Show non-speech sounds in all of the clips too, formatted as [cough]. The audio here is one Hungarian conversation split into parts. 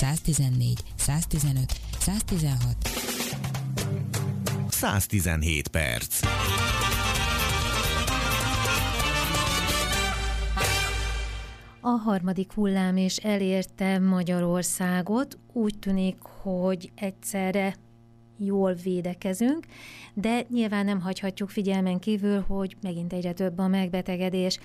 114, 115, 116. 117 perc. A harmadik hullám is elérte Magyarországot. Úgy tűnik, hogy egyszerre jól védekezünk, de nyilván nem hagyhatjuk figyelmen kívül, hogy megint egyre több a megbetegedés.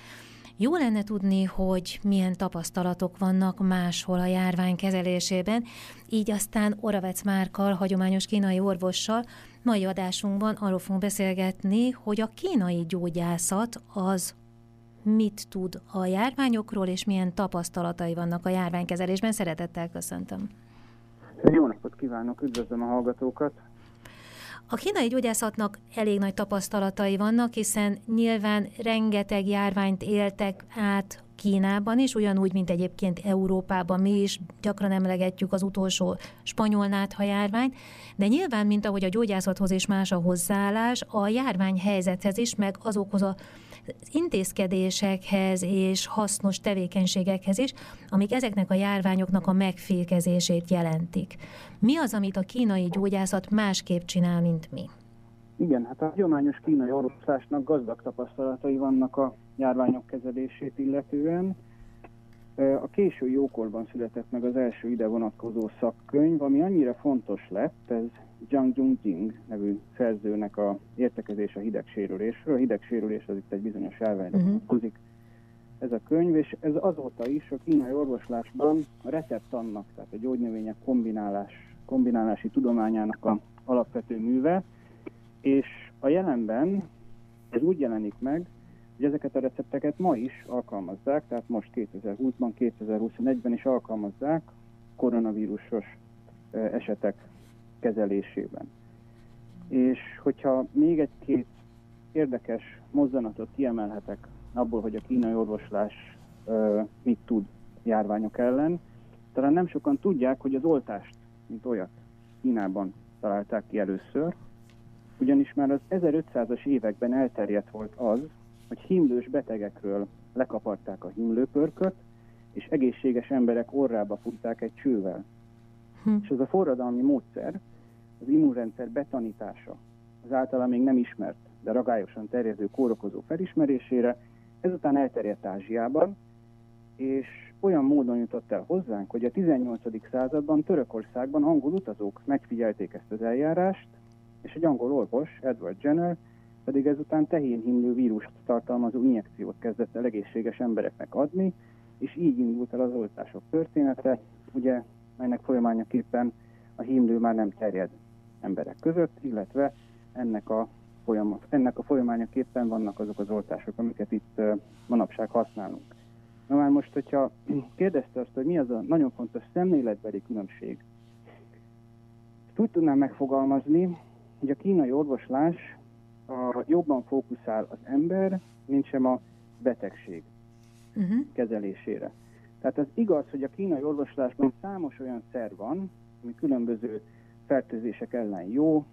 Jó lenne tudni, hogy milyen tapasztalatok vannak máshol a járvány kezelésében, így aztán Oravec Márkal, hagyományos kínai orvossal mai adásunkban arról fogunk beszélgetni, hogy a kínai gyógyászat az mit tud a járványokról, és milyen tapasztalatai vannak a járványkezelésben. Szeretettel köszöntöm. Jó napot kívánok, üdvözlöm a hallgatókat! A kínai gyógyászatnak elég nagy tapasztalatai vannak, hiszen nyilván rengeteg járványt éltek át Kínában is, ugyanúgy, mint egyébként Európában mi is. Gyakran emlegetjük az utolsó spanyol nátha járványt, de nyilván, mint ahogy a gyógyászathoz is más a hozzáállás, a járvány helyzethez is, meg azokhoz a intézkedésekhez és hasznos tevékenységekhez is, amik ezeknek a járványoknak a megfékezését jelentik. Mi az, amit a kínai gyógyászat másképp csinál, mint mi? Igen, hát a hagyományos kínai orvoslásnak gazdag tapasztalatai vannak a járványok kezelését illetően. A késő jókorban született meg az első ide vonatkozó szakkönyv, ami annyira fontos lett, ez Zhang Jungjing nevű szerzőnek a értekezés a hidegsérülésről. A hidegsérülés az itt egy bizonyos járványra uh-huh. vonatkozik. Ez a könyv, és ez azóta is a kínai orvoslásban a recept annak, tehát a gyógynövények kombinálás, kombinálási tudományának a alapvető műve, és a jelenben ez úgy jelenik meg, hogy ezeket a recepteket ma is alkalmazzák, tehát most 2020-ban, 2021-ben is alkalmazzák koronavírusos esetek kezelésében. És hogyha még egy-két érdekes mozzanatot kiemelhetek abból, hogy a kínai orvoslás mit tud járványok ellen, talán nem sokan tudják, hogy az oltást, mint olyat Kínában találták ki először, ugyanis már az 1500-as években elterjedt volt az, hogy himlős betegekről lekaparták a himlőpörköt, és egészséges emberek orrába futták egy csővel. Hm. És ez a forradalmi módszer, az immunrendszer betanítása, az általa még nem ismert, de ragályosan terjedő kórokozó felismerésére, ezután elterjedt Ázsiában, és olyan módon jutott el hozzánk, hogy a 18. században Törökországban angol utazók megfigyelték ezt az eljárást, és egy angol orvos, Edward Jenner, pedig ezután tehénhimlő vírust tartalmazó injekciót kezdett el egészséges embereknek adni, és így indult el az oltások története, ugye, melynek folyamányaképpen a hímlő már nem terjed emberek között, illetve ennek a, folyamat, ennek a folyamányaképpen vannak azok az oltások, amiket itt manapság használunk. Na már most, hogyha [clears throat] kérdezte azt, hogy mi az a nagyon fontos szemléletbeli különbség, ezt úgy tudnám megfogalmazni, hogy a kínai orvoslás a, jobban fókuszál az ember, mint sem a betegség uh-huh. kezelésére. Tehát az igaz, hogy a kínai orvoslásban számos olyan szer van, ami különböző fertőzések ellen jó,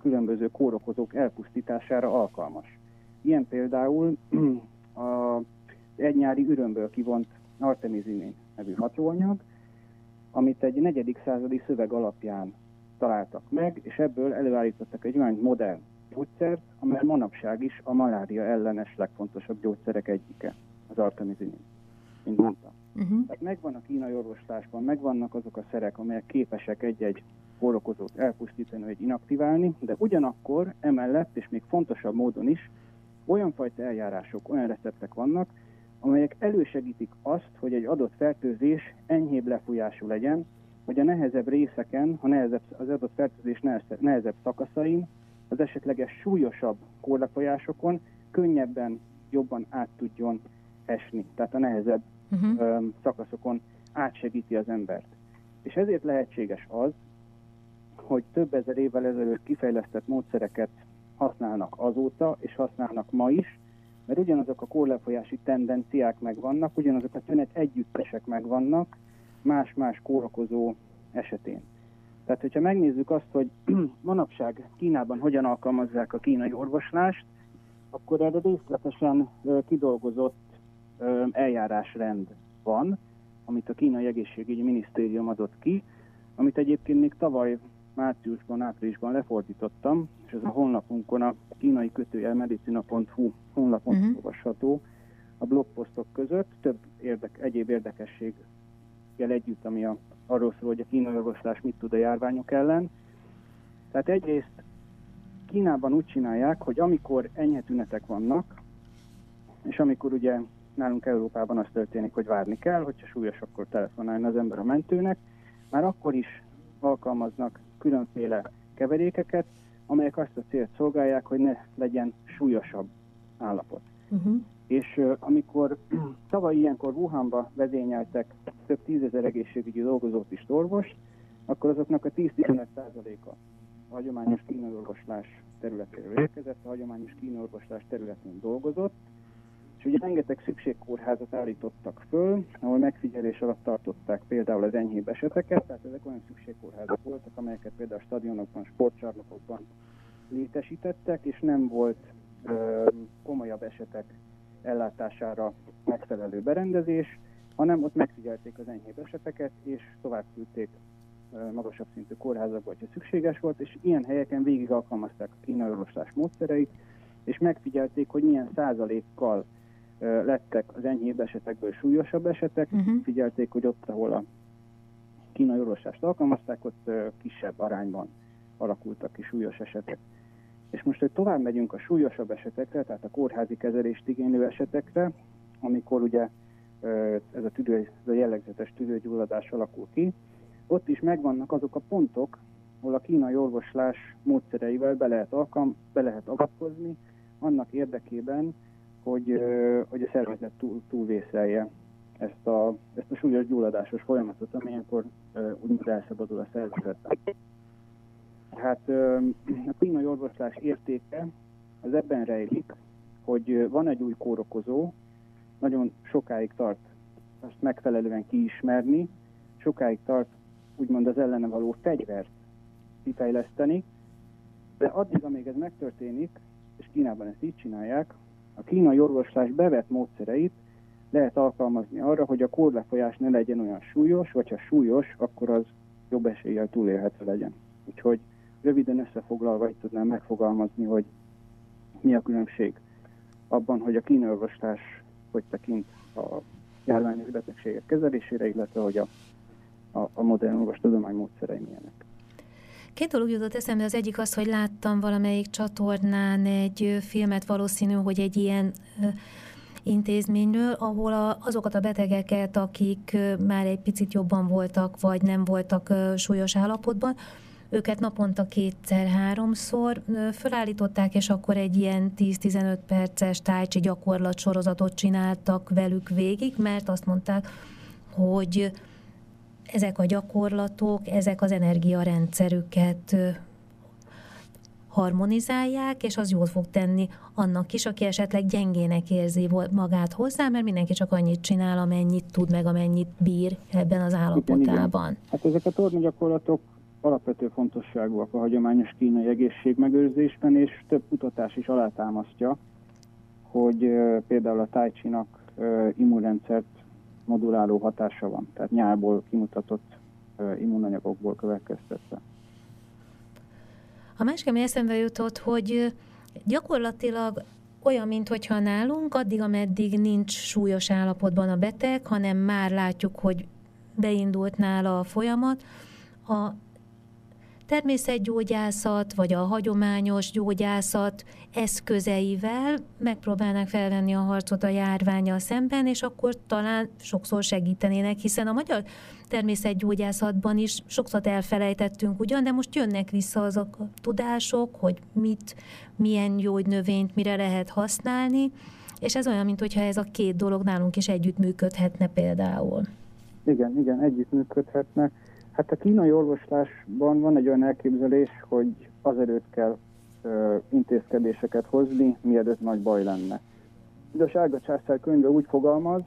különböző kórokozók elpusztítására alkalmas. Ilyen például [clears throat] a egynyári ürömből kivont artemizimin nevű hatóanyag, amit egy negyedik századi szöveg alapján találtak meg, és ebből előállítottak egy olyan modern gyógyszert, amely manapság is a malária ellenes legfontosabb gyógyszerek egyike, az artemisinin, mint mondtam. Uh-huh. Tehát megvan a kínai orvoslásban, megvannak azok a szerek, amelyek képesek egy-egy kórokozót elpusztítani vagy inaktiválni, de ugyanakkor emellett, és még fontosabb módon is, olyan fajta eljárások, olyan receptek vannak, amelyek elősegítik azt, hogy egy adott fertőzés enyhébb lefújású legyen, hogy a nehezebb részeken, a nehezebb, az adott fertőzés nehezebb, nehezebb szakaszain, az esetleges súlyosabb kórlefolyásokon könnyebben, jobban át tudjon esni. Tehát a nehezebb uh-huh. ö, szakaszokon átsegíti az embert. És ezért lehetséges az, hogy több ezer évvel ezelőtt kifejlesztett módszereket használnak azóta, és használnak ma is, mert ugyanazok a kórlefolyási tendenciák megvannak, ugyanazok a tünet együttesek megvannak, más-más kórokozó esetén. Tehát, hogyha megnézzük azt, hogy [clears throat] manapság Kínában hogyan alkalmazzák a kínai orvoslást, akkor erre részletesen kidolgozott eljárásrend van, amit a kínai egészségügyi minisztérium adott ki, amit egyébként még tavaly márciusban, áprilisban lefordítottam, és ez a honlapunkon, a kínai kötőjel medicina.hu honlapon uh-huh. olvasható a blogposztok között, több érdek, egyéb érdekességgel együtt, ami a, arról szól, hogy a kínai orvoslás mit tud a járványok ellen. Tehát egyrészt Kínában úgy csinálják, hogy amikor enyhe tünetek vannak, és amikor ugye nálunk Európában az történik, hogy várni kell, hogyha súlyos, akkor telefonáljon az ember a mentőnek, már akkor is alkalmaznak különféle keverékeket, amelyek azt a célt szolgálják, hogy ne legyen súlyosabb állapot. Uh-huh. És amikor [clears throat] tavaly ilyenkor Wuhanba vezényeltek több tízezer egészségügyi dolgozót is orvost, akkor azoknak a 10-15%-a a hagyományos kínorvoslás területéről érkezett, a hagyományos kínorvoslás területén dolgozott, és ugye rengeteg szükségkórházat állítottak föl, ahol megfigyelés alatt tartották például az enyhébb eseteket, tehát ezek olyan szükségkórházak voltak, amelyeket például a stadionokban, sportcsarnokokban létesítettek, és nem volt komolyabb esetek ellátására megfelelő berendezés, hanem ott megfigyelték az enyhébb eseteket, és tovább küldték magasabb szintű kórházakba, hogyha szükséges volt, és ilyen helyeken végig alkalmazták a kínai orvoslás módszereit, és megfigyelték, hogy milyen százalékkal lettek az enyhébb esetekből súlyosabb esetek, uh-huh. figyelték, hogy ott, ahol a kínai orvoslást alkalmazták, ott kisebb arányban alakultak ki súlyos esetek. És most, hogy tovább megyünk a súlyosabb esetekre, tehát a kórházi kezelést igénylő esetekre, amikor ugye ez a, tüdő, ez a jellegzetes tüdőgyulladás alakul ki, ott is megvannak azok a pontok, ahol a kínai orvoslás módszereivel be lehet, alkalm, be lehet avatkozni, annak érdekében, hogy, hogy a szervezet túl, túlvészelje ezt a, ezt a súlyos gyulladásos folyamatot, amilyenkor úgymond elszabadul a szervezetben. Hát a kínai orvoslás értéke az ebben rejlik, hogy van egy új kórokozó, nagyon sokáig tart azt megfelelően kiismerni, sokáig tart úgymond az ellene való fegyvert kifejleszteni, de addig, amíg ez megtörténik, és Kínában ezt így csinálják, a kínai orvoslás bevett módszereit lehet alkalmazni arra, hogy a kórlefolyás ne legyen olyan súlyos, vagy ha súlyos, akkor az jobb eséllyel túlélhető legyen. Úgyhogy röviden összefoglalva itt tudnám megfogalmazni, hogy mi a különbség abban, hogy a kínai orvoslás hogy tekint a járványos betegségek kezelésére, illetve hogy a, a, a modern orvostudomány módszerei milyenek. Két dolog jutott eszembe, az egyik az, hogy láttam valamelyik csatornán egy filmet, valószínű, hogy egy ilyen intézményről, ahol a, azokat a betegeket, akik már egy picit jobban voltak, vagy nem voltak súlyos állapotban, őket naponta kétszer-háromszor felállították, és akkor egy ilyen 10-15 perces tájcsi gyakorlat sorozatot csináltak velük végig, mert azt mondták, hogy ezek a gyakorlatok, ezek az energiarendszerüket harmonizálják, és az jót fog tenni annak is, aki esetleg gyengének érzi magát hozzá, mert mindenki csak annyit csinál, amennyit tud, meg amennyit bír ebben az állapotában. Igen, igen. Hát ezek a tornagyakorlatok alapvető fontosságúak a hagyományos kínai egészségmegőrzésben, és több kutatás is alátámasztja, hogy például a tájcsinak immunrendszert moduláló hatása van, tehát nyálból kimutatott immunanyagokból következtetve. A másik, ami eszembe jutott, hogy gyakorlatilag olyan, mintha nálunk, addig, ameddig nincs súlyos állapotban a beteg, hanem már látjuk, hogy beindult nála a folyamat, a természetgyógyászat, vagy a hagyományos gyógyászat eszközeivel megpróbálnak felvenni a harcot a járványal szemben, és akkor talán sokszor segítenének, hiszen a magyar természetgyógyászatban is sokszor elfelejtettünk ugyan, de most jönnek vissza azok a tudások, hogy mit, milyen gyógynövényt mire lehet használni, és ez olyan, mintha ez a két dolog nálunk is együttműködhetne például. Igen, igen, együttműködhetne. Hát a kínai orvoslásban van egy olyan elképzelés, hogy azelőtt kell ö, intézkedéseket hozni, mielőtt nagy baj lenne. De a Sárga Császár könyve úgy fogalmaz,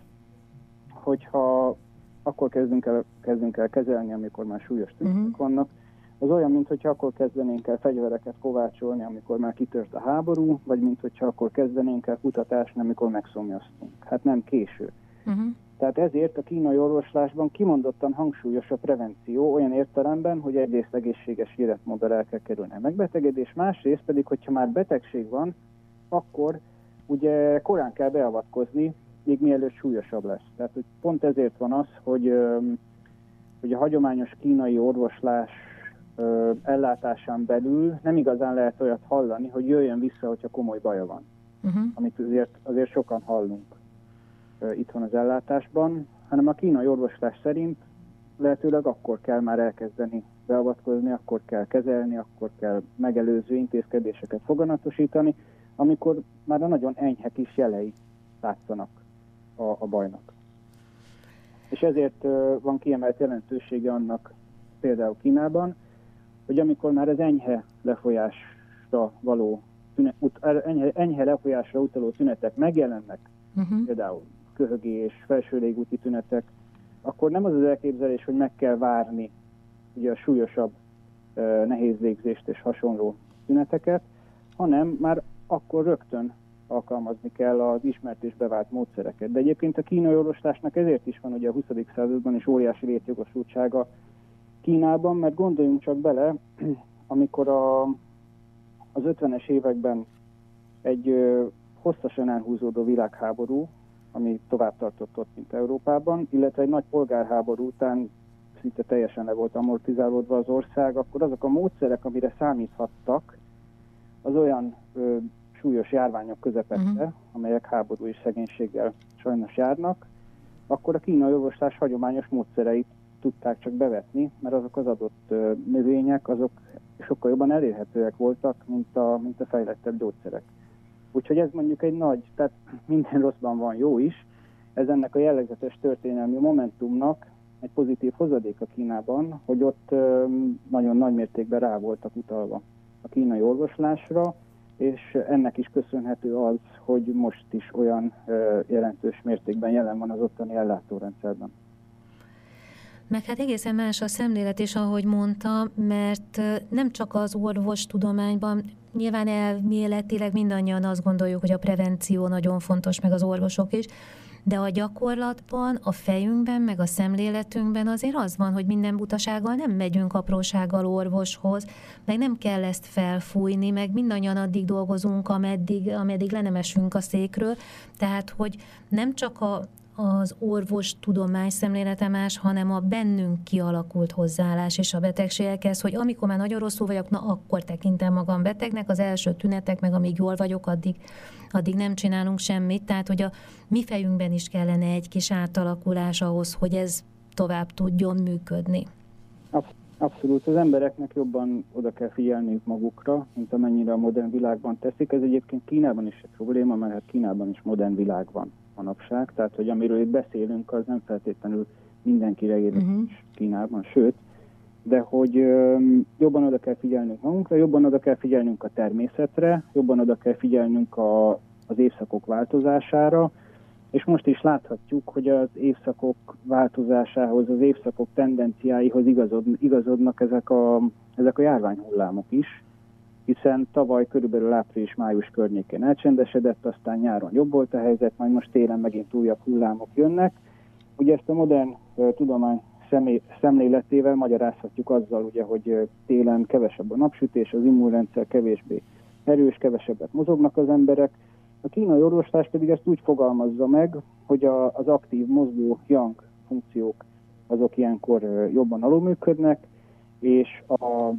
hogyha akkor kezdünk el, kezdünk el kezelni, amikor már súlyos tünetek uh-huh. vannak, az olyan, mintha akkor kezdenénk el fegyvereket kovácsolni, amikor már kitört a háború, vagy mintha akkor kezdenénk el kutatásni, amikor megszomjaztunk. Hát nem késő. Uh-huh. Tehát ezért a kínai orvoslásban kimondottan hangsúlyos a prevenció olyan értelemben, hogy egyrészt egészséges életmóddal el kell kerülni a megbetegedés, másrészt pedig, hogyha már betegség van, akkor ugye korán kell beavatkozni, még mielőtt súlyosabb lesz. Tehát hogy pont ezért van az, hogy, hogy a hagyományos kínai orvoslás ellátásán belül nem igazán lehet olyat hallani, hogy jöjjön vissza, hogyha komoly baja van. Uh-huh. Amit azért, azért sokan hallunk itt van az ellátásban, hanem a kínai orvoslás szerint lehetőleg akkor kell már elkezdeni beavatkozni, akkor kell kezelni, akkor kell megelőző intézkedéseket foganatosítani, amikor már a nagyon enyhe kis jelei látszanak a, a bajnak. És ezért van kiemelt jelentősége annak például Kínában, hogy amikor már az enyhe lefolyásra való tünet, enyhe, enyhe lefolyásra utaló tünetek megjelennek, uh-huh. például köhögés, felső légúti tünetek, akkor nem az az elképzelés, hogy meg kell várni ugye a súlyosabb nehéz légzést és hasonló tüneteket, hanem már akkor rögtön alkalmazni kell az ismert és bevált módszereket. De egyébként a kínai orvoslásnak ezért is van ugye a 20. században is óriási létjogosultsága Kínában, mert gondoljunk csak bele, [clears throat] amikor a, az 50-es években egy ö, hosszasan elhúzódó világháború, ami tovább tartott ott, mint Európában, illetve egy nagy polgárháború után szinte teljesen le volt amortizálódva az ország, akkor azok a módszerek, amire számíthattak, az olyan ö, súlyos járványok közepette, uh-huh. amelyek háború és szegénységgel sajnos járnak, akkor a kínai orvoslás hagyományos módszereit tudták csak bevetni, mert azok az adott ö, növények, azok sokkal jobban elérhetőek voltak, mint a, mint a fejlettebb gyógyszerek. Úgyhogy ez mondjuk egy nagy, tehát minden rosszban van jó is, ez ennek a jellegzetes történelmi momentumnak egy pozitív hozadék a Kínában, hogy ott nagyon nagy mértékben rá voltak utalva a kínai orvoslásra, és ennek is köszönhető az, hogy most is olyan jelentős mértékben jelen van az ottani ellátórendszerben. Meg hát egészen más a szemlélet is, ahogy mondta, mert nem csak az orvostudományban, nyilván elméletileg mindannyian azt gondoljuk, hogy a prevenció nagyon fontos, meg az orvosok is, de a gyakorlatban, a fejünkben, meg a szemléletünkben azért az van, hogy minden butasággal nem megyünk aprósággal orvoshoz, meg nem kell ezt felfújni, meg mindannyian addig dolgozunk, ameddig, ameddig le nem esünk a székről, tehát hogy nem csak a, az orvos tudomány szemlélete más, hanem a bennünk kialakult hozzáállás és a betegségekhez, hogy amikor már nagyon rosszul vagyok, na akkor tekintem magam betegnek, az első tünetek, meg amíg jól vagyok, addig, addig nem csinálunk semmit. Tehát, hogy a mi fejünkben is kellene egy kis átalakulás ahhoz, hogy ez tovább tudjon működni. Abszolút, az embereknek jobban oda kell figyelniük magukra, mint amennyire a modern világban teszik. Ez egyébként Kínában is egy probléma, mert hát Kínában is modern világ van manapság, tehát hogy amiről itt beszélünk, az nem feltétlenül mindenkire érvényes uh-huh. Kínában, sőt, de hogy ö, jobban oda kell figyelnünk magunkra, jobban oda kell figyelnünk a természetre, jobban oda kell figyelnünk a, az évszakok változására, és most is láthatjuk, hogy az évszakok változásához, az évszakok tendenciáihoz igazod, igazodnak ezek a, ezek a járványhullámok is, hiszen tavaly körülbelül április-május környékén elcsendesedett, aztán nyáron jobb volt a helyzet, majd most télen megint újabb hullámok jönnek. Ugye ezt a modern tudomány szemléletével magyarázhatjuk azzal, ugye, hogy télen kevesebb a napsütés, az immunrendszer kevésbé erős, kevesebbet mozognak az emberek. A kínai orvoslás pedig ezt úgy fogalmazza meg, hogy a, az aktív mozgó yang funkciók azok ilyenkor jobban alulműködnek, és a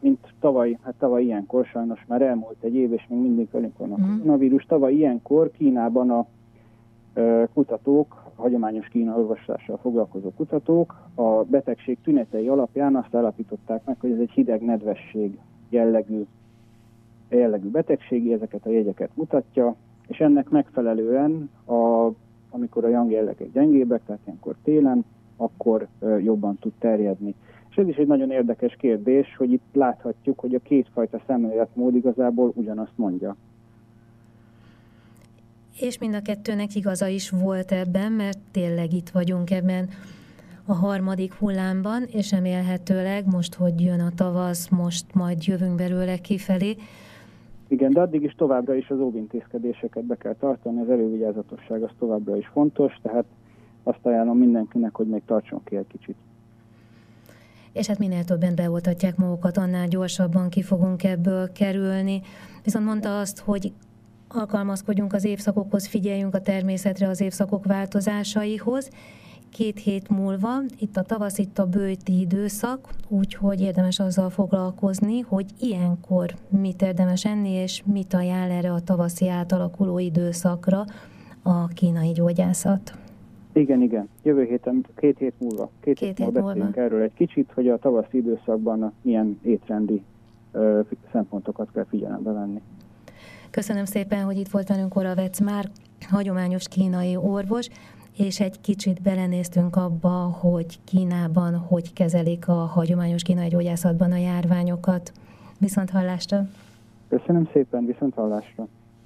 mint tavaly, hát tavaly ilyenkor sajnos már elmúlt egy év, és még mindig velünk van a mm. koronavírus. Tavaly ilyenkor Kínában a kutatók, a hagyományos Kína orvoslással foglalkozó kutatók a betegség tünetei alapján azt állapították meg, hogy ez egy hideg nedvesség jellegű, jellegű betegség, ezeket a jegyeket mutatja, és ennek megfelelően, a, amikor a yang jellegek gyengébbek, tehát ilyenkor télen, akkor jobban tud terjedni. És ez is egy nagyon érdekes kérdés, hogy itt láthatjuk, hogy a kétfajta szemléletmód igazából ugyanazt mondja. És mind a kettőnek igaza is volt ebben, mert tényleg itt vagyunk ebben a harmadik hullámban, és remélhetőleg most, hogy jön a tavasz, most majd jövünk belőle kifelé. Igen, de addig is továbbra is az óvintézkedéseket be kell tartani, az elővigyázatosság az továbbra is fontos, tehát azt ajánlom mindenkinek, hogy még tartson ki egy kicsit. És hát minél többen beoltatják magukat, annál gyorsabban ki fogunk ebből kerülni. Viszont mondta azt, hogy alkalmazkodjunk az évszakokhoz, figyeljünk a természetre, az évszakok változásaihoz. Két hét múlva, itt a tavasz, itt a bőti időszak, úgyhogy érdemes azzal foglalkozni, hogy ilyenkor mit érdemes enni, és mit ajánl erre a tavaszi átalakuló időszakra a kínai gyógyászat. Igen, igen. Jövő héten, két hét múlva, két, két hét múlva beszélünk erről egy kicsit, hogy a tavaszi időszakban milyen étrendi ö, szempontokat kell figyelembe venni. Köszönöm szépen, hogy itt volt velünk Oravec már, hagyományos kínai orvos, és egy kicsit belenéztünk abba, hogy Kínában hogy kezelik a hagyományos kínai gyógyászatban a járványokat. Viszont hallásra! Köszönöm szépen, viszont hallásra!